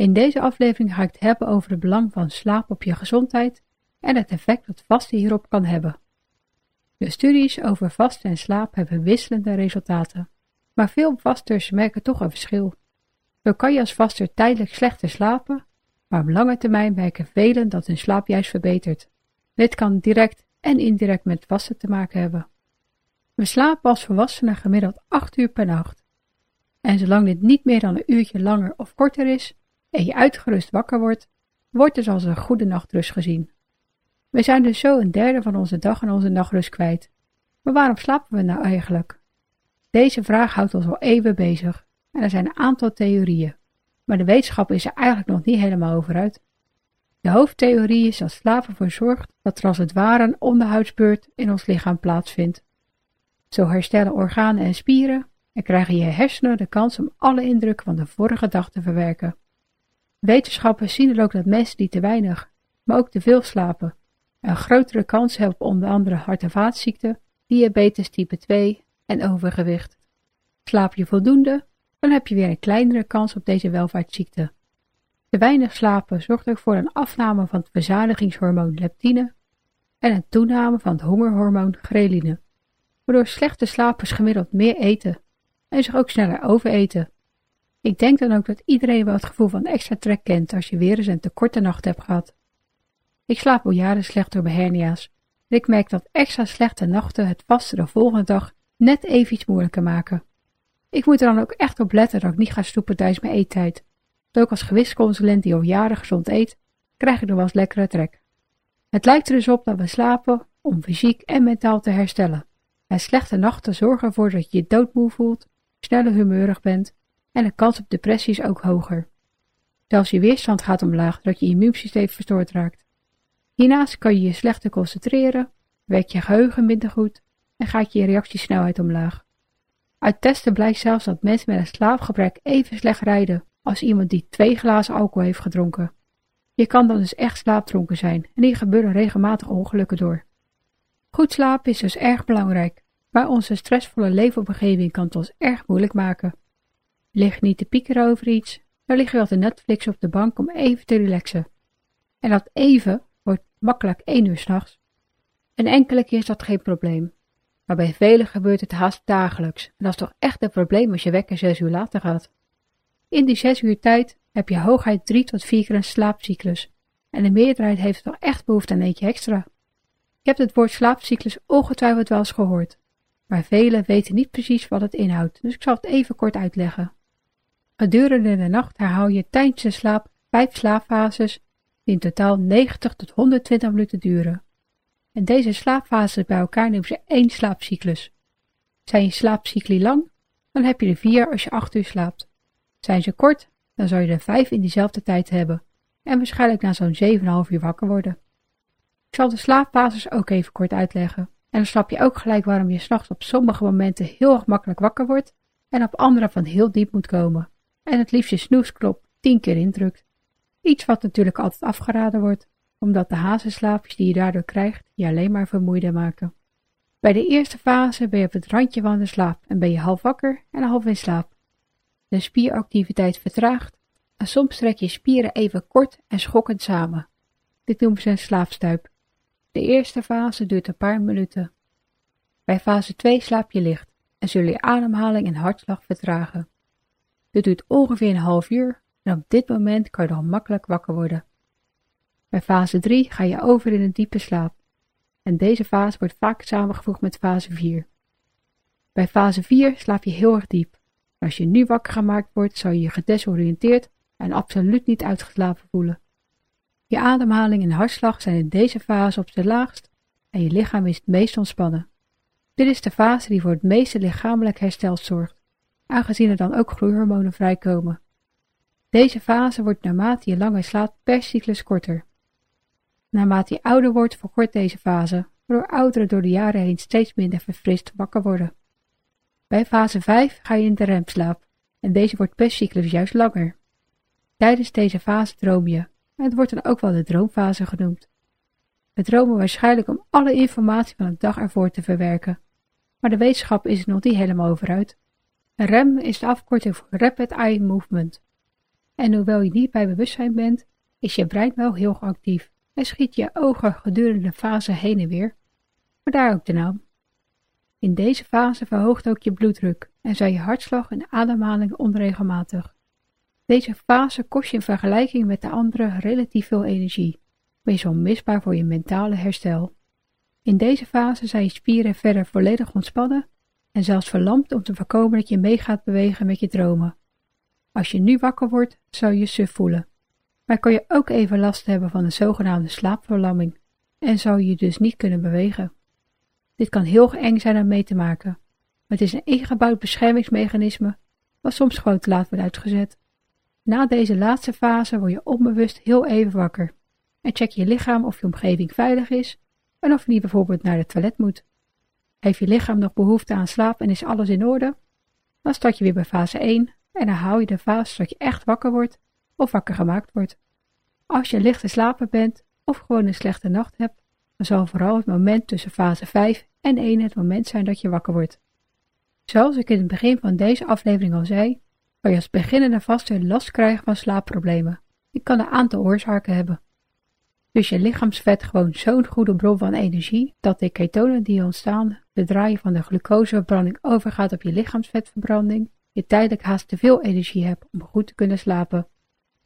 In deze aflevering ga ik het hebben over het belang van slaap op je gezondheid en het effect dat vasten hierop kan hebben. De studies over vasten en slaap hebben wisselende resultaten, maar veel vasters merken toch een verschil. Zo kan je als vaster tijdelijk slechter slapen, maar op lange termijn merken velen dat hun slaap juist verbetert. Dit kan direct en indirect met vasten te maken hebben. We slapen als volwassenen gemiddeld 8 uur per nacht. En zolang dit niet meer dan een uurtje langer of korter is en je uitgerust wakker wordt, wordt het als een goede nachtrust gezien. We zijn dus zo een derde van onze dag en onze nachtrust kwijt. Maar waarom slapen we nou eigenlijk? Deze vraag houdt ons al eeuwen bezig en er zijn een aantal theorieën, maar de wetenschap is er eigenlijk nog niet helemaal over uit. De hoofdtheorie is dat slapen ervoor zorgt dat er als het ware een onderhoudsbeurt in ons lichaam plaatsvindt. Zo herstellen organen en spieren en krijgen je hersenen de kans om alle indrukken van de vorige dag te verwerken. Wetenschappers zien er ook dat mensen die te weinig, maar ook te veel slapen, een grotere kans hebben op onder andere hart- en vaatziekten, diabetes type 2 en overgewicht. Slaap je voldoende, dan heb je weer een kleinere kans op deze welvaartsziekte. Te weinig slapen zorgt ook voor een afname van het verzadigingshormoon leptine en een toename van het hongerhormoon ghreline, waardoor slechte slapers gemiddeld meer eten en zich ook sneller overeten. Ik denk dan ook dat iedereen wel het gevoel van extra trek kent als je weer eens een te korte nacht hebt gehad. Ik slaap al jaren slecht door mijn hernia's en ik merk dat extra slechte nachten het vasten de volgende dag net even iets moeilijker maken. Ik moet er dan ook echt op letten dat ik niet ga stoepen tijdens mijn eettijd. ook als gewichtsconsulent die al jaren gezond eet, krijg ik nog wel eens lekkere trek. Het lijkt er dus op dat we slapen om fysiek en mentaal te herstellen. En slechte nachten zorgen ervoor dat je je doodmoe voelt, sneller humeurig bent en de kans op depressie is ook hoger. Zelfs je weerstand gaat omlaag doordat je immuunsysteem verstoord raakt. Hiernaast kan je je slechter concentreren, werkt je geheugen minder goed en gaat je reactiesnelheid omlaag. Uit testen blijkt zelfs dat mensen met een slaapgebrek even slecht rijden als iemand die twee glazen alcohol heeft gedronken. Je kan dan dus echt slaapdronken zijn en hier gebeuren regelmatig ongelukken door. Goed slapen is dus erg belangrijk, maar onze stressvolle leefomgeving kan het ons erg moeilijk maken. Lig niet te piekeren over iets, dan lig je wel te Netflix op de bank om even te relaxen. En dat even wordt makkelijk één uur s'nachts. En enkele keer is dat geen probleem. Maar bij velen gebeurt het haast dagelijks. En dat is toch echt een probleem als je wekker zes uur later gaat. In die zes uur tijd heb je hooguit drie tot vier keer een slaapcyclus. En de meerderheid heeft toch echt behoefte aan eentje extra. Je hebt het woord slaapcyclus ongetwijfeld wel eens gehoord. Maar velen weten niet precies wat het inhoudt, dus ik zal het even kort uitleggen. Gedurende de nacht herhaal je tijdens de slaap vijf slaapfases die in totaal 90 tot 120 minuten duren. En deze slaapfases bij elkaar nemen ze één slaapcyclus. Zijn je slaapcycli lang, dan heb je er vier als je acht uur slaapt. Zijn ze kort, dan zou je er vijf in diezelfde tijd hebben en waarschijnlijk na zo'n 7,5 uur wakker worden. Ik zal de slaapfases ook even kort uitleggen. En dan snap je ook gelijk waarom je s'nachts op sommige momenten heel erg makkelijk wakker wordt en op andere van heel diep moet komen. En het liefst je snoesknop tien keer indrukt. Iets wat natuurlijk altijd afgeraden wordt, omdat de hazenslaapjes die je daardoor krijgt je alleen maar vermoeider maken. Bij de eerste fase ben je op het randje van de slaap en ben je half wakker en half in slaap. De spieractiviteit vertraagt en soms trek je spieren even kort en schokkend samen. Dit noemen ze een slaapstuip. De eerste fase duurt een paar minuten. Bij fase 2 slaap je licht en zullen je ademhaling en hartslag vertragen. Dit duurt ongeveer een half uur en op dit moment kan je dan makkelijk wakker worden. Bij fase 3 ga je over in een diepe slaap en deze fase wordt vaak samengevoegd met fase 4. Bij fase 4 slaap je heel erg diep. als je nu wakker gemaakt wordt, zou je je gedesoriënteerd en absoluut niet uitgeslapen voelen. Je ademhaling en hartslag zijn in deze fase op zijn laagst en je lichaam is het meest ontspannen. Dit is de fase die voor het meeste lichamelijk herstel zorgt, aangezien er dan ook groeihormonen vrijkomen. Deze fase wordt naarmate je langer slaapt per cyclus korter. Naarmate je ouder wordt verkort deze fase, waardoor ouderen door de jaren heen steeds minder verfrist wakker worden. Bij fase 5 ga je in de remslaap en deze wordt per cyclus juist langer. Tijdens deze fase droom je, en het wordt dan ook wel de droomfase genoemd. We dromen waarschijnlijk om alle informatie van de dag ervoor te verwerken, maar de wetenschap is er nog niet helemaal over uit. REM is de afkorting voor Rapid Eye Movement. En hoewel je niet bij bewustzijn bent, is je brein wel heel actief en schiet je ogen gedurende de fase heen en weer, maar daar ook de naam. In deze fase verhoogt ook je bloeddruk en zijn je hartslag en ademhaling onregelmatig. Deze fase kost je in vergelijking met de andere relatief veel energie, is onmisbaar voor je mentale herstel. In deze fase zijn je spieren verder volledig ontspannen en zelfs verlamd om te voorkomen dat je mee gaat bewegen met je dromen. Als je nu wakker wordt, zou je suf voelen. Maar kan je ook even last hebben van de zogenaamde slaapverlamming en zou je dus niet kunnen bewegen. Dit kan heel eng zijn om mee te maken, maar het is een ingebouwd beschermingsmechanisme wat soms gewoon te laat wordt uitgezet. Na deze laatste fase word je onbewust heel even wakker en check je lichaam of je omgeving veilig is en of je niet bijvoorbeeld naar het toilet moet. Heeft je lichaam nog behoefte aan slaap en is alles in orde? Dan start je weer bij fase 1 en dan hou je de fase zodat je echt wakker wordt of wakker gemaakt wordt. Als je licht te slapen bent of gewoon een slechte nacht hebt, dan zal vooral het moment tussen fase 5 en 1 het moment zijn dat je wakker wordt. Zoals ik in het begin van deze aflevering al zei, kan je als beginnende vaste last krijgen van slaapproblemen. Je kan een aantal oorzaken hebben. Dus je lichaamsvet gewoon zo'n goede bron van energie dat de ketonen die ontstaan, de draaien van de glucoseverbranding overgaat op je lichaamsvetverbranding, je tijdelijk haast te veel energie hebt om goed te kunnen slapen.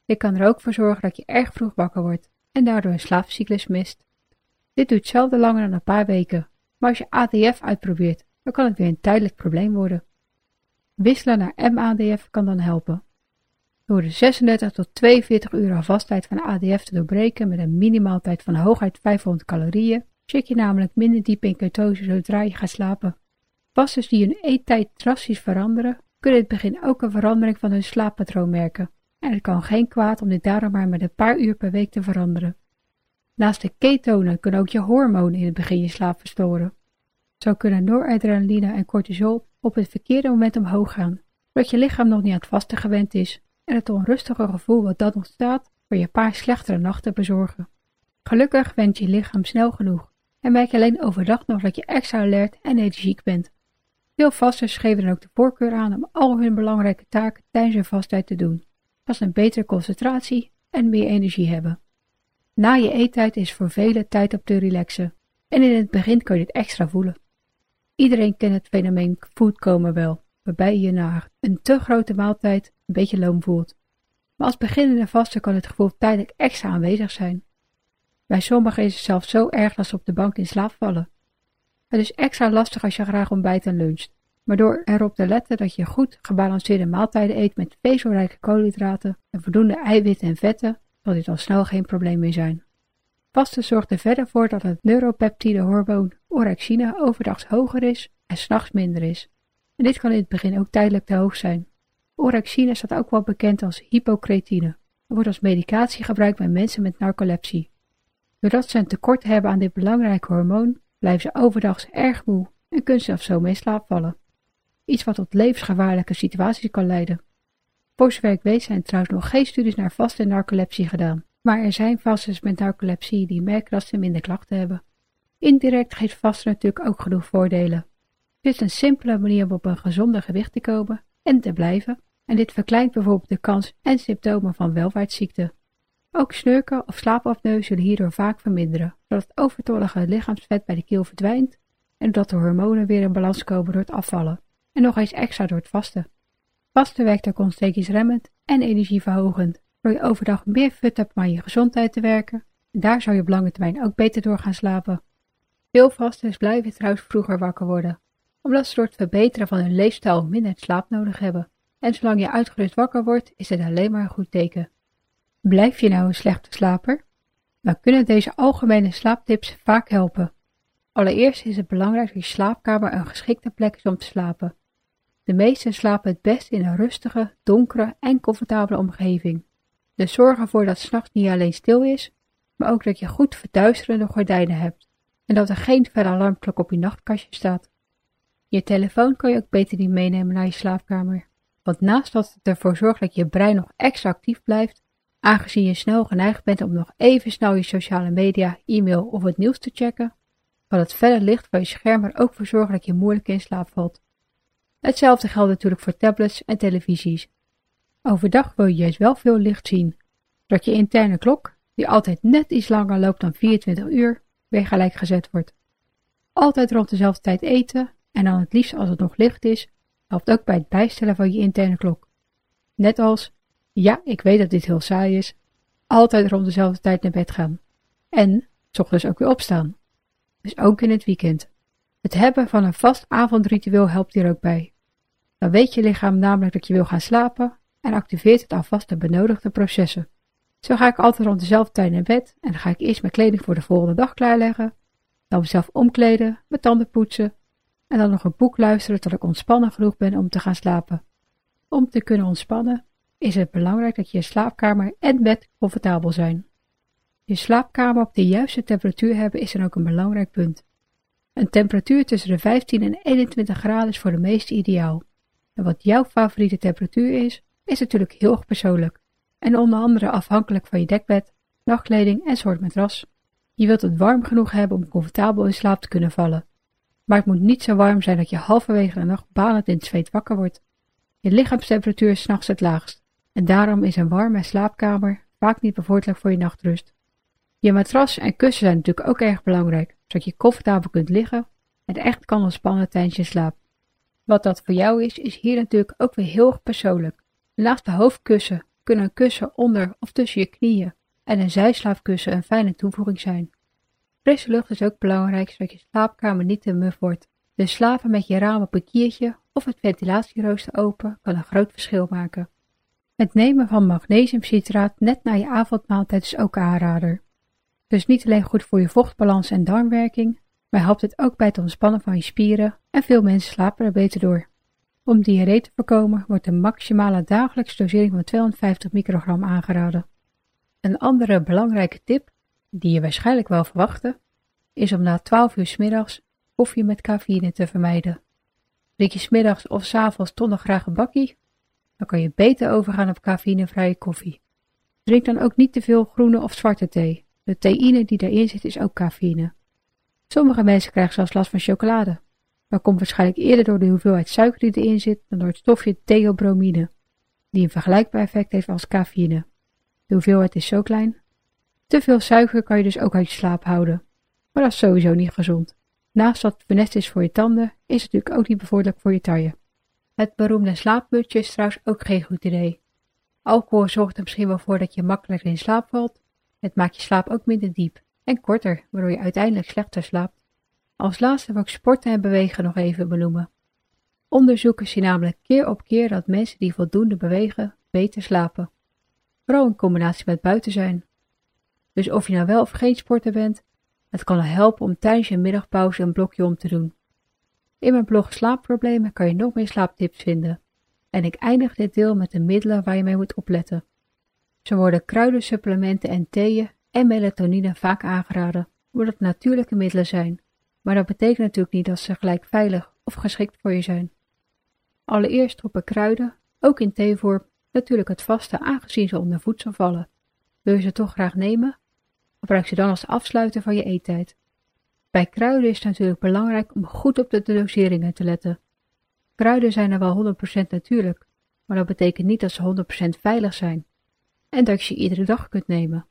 Dit kan er ook voor zorgen dat je erg vroeg wakker wordt en daardoor een slaapcyclus mist. Dit duurt zelden langer dan een paar weken, maar als je ADF uitprobeert, dan kan het weer een tijdelijk probleem worden. Wisselen naar MADF kan dan helpen. Door de 36 tot 42 uur vasttijd van ADF te doorbreken met een minimaaltijd van hooguit 500 calorieën, zit je namelijk minder diep in ketose zodra je gaat slapen. Vasters die hun eettijd drastisch veranderen, kunnen in het begin ook een verandering van hun slaappatroon merken. En het kan geen kwaad om dit daarom maar met een paar uur per week te veranderen. Naast de ketonen kunnen ook je hormonen in het begin je slaap verstoren. Zo kunnen noradrenaline en cortisol op het verkeerde moment omhoog gaan, zodat je lichaam nog niet aan het vasten gewend is en het onrustige gevoel wat dan ontstaat voor je paar slechtere nachten bezorgen. Gelukkig went je lichaam snel genoeg en merk alleen overdag nog dat je extra alert en energiek bent. Veel vasters geven dan ook de voorkeur aan om al hun belangrijke taken tijdens hun vasttijd te doen, als een betere concentratie en meer energie hebben. Na je eettijd is voor velen tijd om te relaxen en in het begin kun je dit extra voelen. Iedereen kent het fenomeen foodcoma wel, waarbij je na een te grote maaltijd een beetje loom voelt. Maar als beginnende vaste kan het gevoel tijdelijk extra aanwezig zijn. Bij sommigen is het zelfs zo erg dat ze op de bank in slaap vallen. Het is extra lastig als je graag ontbijt en luncht, maar door erop te letten dat je goed gebalanceerde maaltijden eet met vezelrijke koolhydraten en voldoende eiwitten en vetten, zal dit al snel geen probleem meer zijn. Vasten zorgt er verder voor dat het neuropeptidehormoon orexine overdag hoger is en s'nachts minder is. En dit kan in het begin ook tijdelijk te hoog zijn. Orexine staat ook wel bekend als hypocretine en wordt als medicatie gebruikt bij mensen met narcolepsie. Doordat ze een tekort hebben aan dit belangrijke hormoon, blijven ze overdag erg moe en kunnen ze zo mee slaap vallen. Iets wat tot levensgevaarlijke situaties kan leiden. Voor zover ik weet zijn trouwens nog geen studies naar vaste narcolepsie gedaan, maar er zijn vasters met narcolepsie die merken dat ze minder klachten hebben. Indirect geeft vasten natuurlijk ook genoeg voordelen. Het is een simpele manier om op een gezonde gewicht te komen en te blijven, en dit verkleint bijvoorbeeld de kans en symptomen van welvaartsziekte. Ook snurken of slaapapneu zullen hierdoor vaak verminderen, zodat het overtollige lichaamsvet bij de keel verdwijnt en doordat de hormonen weer in balans komen door het afvallen, en nog eens extra door het vasten. Vasten werkt ook ontstekingsremmend en energieverhogend, waardoor je overdag meer fut hebt om aan je gezondheid te werken, en daar zou je op lange termijn ook beter door gaan slapen. Veel vasters blijven trouwens vroeger wakker worden, omdat ze door het verbeteren van hun leefstijl minder slaap nodig hebben. En zolang je uitgerust wakker wordt, is het alleen maar een goed teken. Blijf je nou een slechte slaper? Dan kunnen deze algemene slaaptips vaak helpen. Allereerst is het belangrijk dat je slaapkamer een geschikte plek is om te slapen. De meesten slapen het best in een rustige, donkere en comfortabele omgeving. Dus zorg ervoor dat s'nachts niet alleen stil is, maar ook dat je goed verduisterende gordijnen hebt en dat er geen felle alarmklok op je nachtkastje staat. Je telefoon kan je ook beter niet meenemen naar je slaapkamer, want naast dat het ervoor zorgt dat je brein nog extra actief blijft, aangezien je snel geneigd bent om nog even snel je sociale media, e-mail of het nieuws te checken, kan het felle licht van je scherm er ook voor zorgen dat je moeilijk in slaap valt. Hetzelfde geldt natuurlijk voor tablets en televisies. Overdag wil je juist wel veel licht zien, zodat je interne klok, die altijd net iets langer loopt dan 24 uur, weer gelijk gezet wordt. Altijd rond dezelfde tijd eten en dan het liefst als het nog licht is, helpt ook bij het bijstellen van je interne klok. Net als, ja, ik weet dat dit heel saai is, altijd rond dezelfde tijd naar bed gaan. En, s ochtends ook weer opstaan. Dus ook in het weekend. Het hebben van een vast avondritueel helpt hier ook bij. Dan weet je lichaam namelijk dat je wil gaan slapen en activeert het alvast de benodigde processen. Zo ga ik altijd rond dezelfde tijd naar bed en dan ga ik eerst mijn kleding voor de volgende dag klaarleggen, dan mezelf omkleden, mijn tanden poetsen en dan nog een boek luisteren tot ik ontspannen genoeg ben om te gaan slapen. Om te kunnen ontspannen is het belangrijk dat je slaapkamer en bed comfortabel zijn. Je slaapkamer op de juiste temperatuur hebben is dan ook een belangrijk punt. Een temperatuur tussen de 15 en 21 graden is voor de meesten ideaal. En wat jouw favoriete temperatuur is, is natuurlijk heel erg persoonlijk en onder andere afhankelijk van je dekbed, nachtkleding en soort matras. Je wilt het warm genoeg hebben om comfortabel in slaap te kunnen vallen. Maar het moet niet zo warm zijn dat je halverwege de nacht banend in het zweet wakker wordt. Je lichaamstemperatuur is s'nachts het laagst en daarom is een warme slaapkamer vaak niet bevorderlijk voor je nachtrust. Je matras en kussen zijn natuurlijk ook erg belangrijk, zodat je comfortabel kunt liggen en echt kan ontspannen tijdens je slaap. Wat dat voor jou is, is hier natuurlijk ook weer heel persoonlijk. Naast de hoofdkussen kunnen een kussen onder of tussen je knieën en een zijslaapkussen een fijne toevoeging zijn. Frisse lucht is ook belangrijk zodat je slaapkamer niet te muf wordt. Dus slapen met je raam op een kiertje of het ventilatierooster open kan een groot verschil maken. Het nemen van magnesiumcitraat net na je avondmaaltijd is ook aanrader. Dus niet alleen goed voor je vochtbalans en darmwerking, maar helpt het ook bij het ontspannen van je spieren en veel mensen slapen er beter door. Om diarree te voorkomen wordt een maximale dagelijkse dosering van 250 microgram aangeraden. Een andere belangrijke tip, die je waarschijnlijk wel verwachtte, is om na 12 uur s middags koffie met cafeïne te vermijden. Drink je smiddags of s avonds toch nog graag een bakkie? Dan kan je beter overgaan op cafeïnevrije koffie. Drink dan ook niet te veel groene of zwarte thee. De theïne die daarin zit is ook cafeïne. Sommige mensen krijgen zelfs last van chocolade. Dat komt waarschijnlijk eerder door de hoeveelheid suiker die erin zit dan door het stofje theobromine, die een vergelijkbaar effect heeft als cafeïne. De hoeveelheid is zo klein. Te veel suiker kan je dus ook uit je slaap houden, maar dat is sowieso niet gezond. Naast dat het funest is voor je tanden, is het natuurlijk ook niet bevorderlijk voor je taille. Het beroemde slaapmutje is trouwens ook geen goed idee. Alcohol zorgt er misschien wel voor dat je makkelijker in slaap valt. Het maakt je slaap ook minder diep en korter, waardoor je uiteindelijk slechter slaapt. Als laatste wil ik sporten en bewegen nog even benoemen. Onderzoeken zien namelijk keer op keer dat mensen die voldoende bewegen beter slapen. Vooral in combinatie met buiten zijn. Dus of je nou wel of geen sporter bent, het kan helpen om tijdens je middagpauze een blokje om te doen. In mijn blog Slaapproblemen kan je nog meer slaaptips vinden. En ik eindig dit deel met de middelen waar je mee moet opletten. Zo worden kruidensupplementen en theeën en melatonine vaak aangeraden, omdat het natuurlijke middelen zijn maar dat betekent natuurlijk niet dat ze gelijk veilig of geschikt voor je zijn. Allereerst troppen kruiden, ook in theevorm, natuurlijk het vaste aangezien ze onder voedsel vallen. Wil je ze toch graag nemen? Gebruik ze dan als afsluiter van je eettijd. Bij kruiden is het natuurlijk belangrijk om goed op de doseringen te letten. Kruiden zijn er wel 100% natuurlijk, maar dat betekent niet dat ze 100% veilig zijn en dat je ze iedere dag kunt nemen.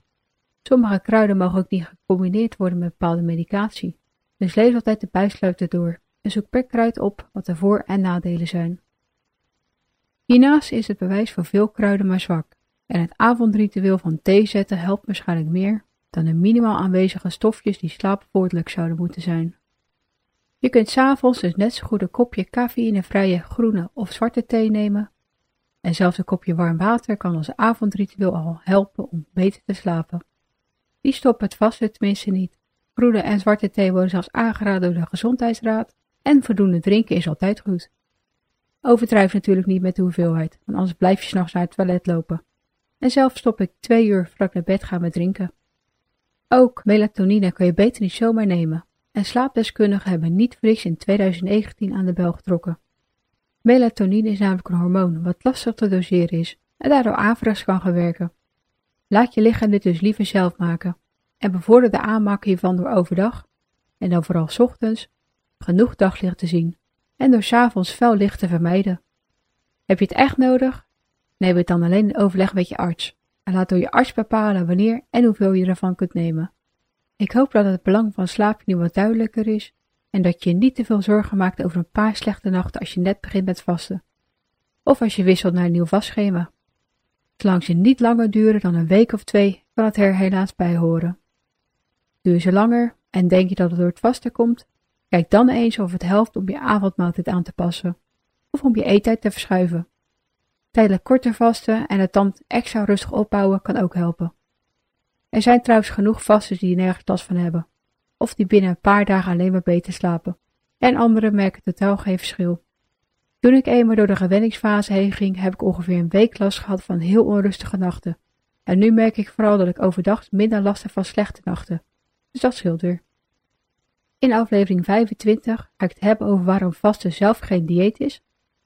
Sommige kruiden mogen ook niet gecombineerd worden met bepaalde medicatie. Dus lees altijd de bijsluiter door en zoek per kruid op wat de voor- en nadelen zijn. Hiernaast is het bewijs voor veel kruiden maar zwak en het avondritueel van thee zetten helpt waarschijnlijk meer dan de minimaal aanwezige stofjes die slaapvoordelijk zouden moeten zijn. Je kunt s'avonds dus net zo goed een kopje cafeïnevrije groene of zwarte thee nemen en zelfs een kopje warm water kan als avondritueel al helpen om beter te slapen. Die stopt het vasten tenminste niet Groene en zwarte thee worden zelfs aangeraden door de Gezondheidsraad en voldoende drinken is altijd goed. Overdrijf natuurlijk niet met de hoeveelheid, want anders blijf je s'nachts naar het toilet lopen. En zelf stop ik twee uur ik naar bed ga met drinken. Ook melatonine kan je beter niet zomaar nemen. En slaapdeskundigen hebben niet voor in 2019 aan de bel getrokken. Melatonine is namelijk een hormoon wat lastig te doseren is en daardoor averechts kan gaan werken. Laat je lichaam dit dus liever zelf maken en bevorder de aanmaak hiervan door overdag, en dan vooral ochtends, genoeg daglicht te zien en door s'avonds fel licht te vermijden. Heb je het echt nodig? Neem het dan alleen in overleg met je arts en laat door je arts bepalen wanneer en hoeveel je ervan kunt nemen. Ik hoop dat het belang van slaap nu wat duidelijker is en dat je niet te veel zorgen maakt over een paar slechte nachten als je net begint met vasten. Of als je wisselt naar een nieuw vastschema. Zolang ze niet langer duren dan een week of twee, kan het er helaas bij horen. Duur ze langer en denk je dat het door het vasten komt, kijk dan eens of het helpt om je avondmaaltijd aan te passen of om je eettijd te verschuiven. Tijdelijk korter vasten en het dan extra rustig opbouwen kan ook helpen. Er zijn trouwens genoeg vasten die nergens last van hebben, of die binnen een paar dagen alleen maar beter slapen, en anderen merken totaal geen verschil. Toen ik eenmaal door de gewenningsfase heen ging, heb ik ongeveer een week last gehad van heel onrustige nachten. En nu merk ik vooral dat ik overdag minder last heb van slechte nachten. Dus dat scheelt weer. In aflevering 25 ga ik het hebben over waarom vasten zelf geen dieet is,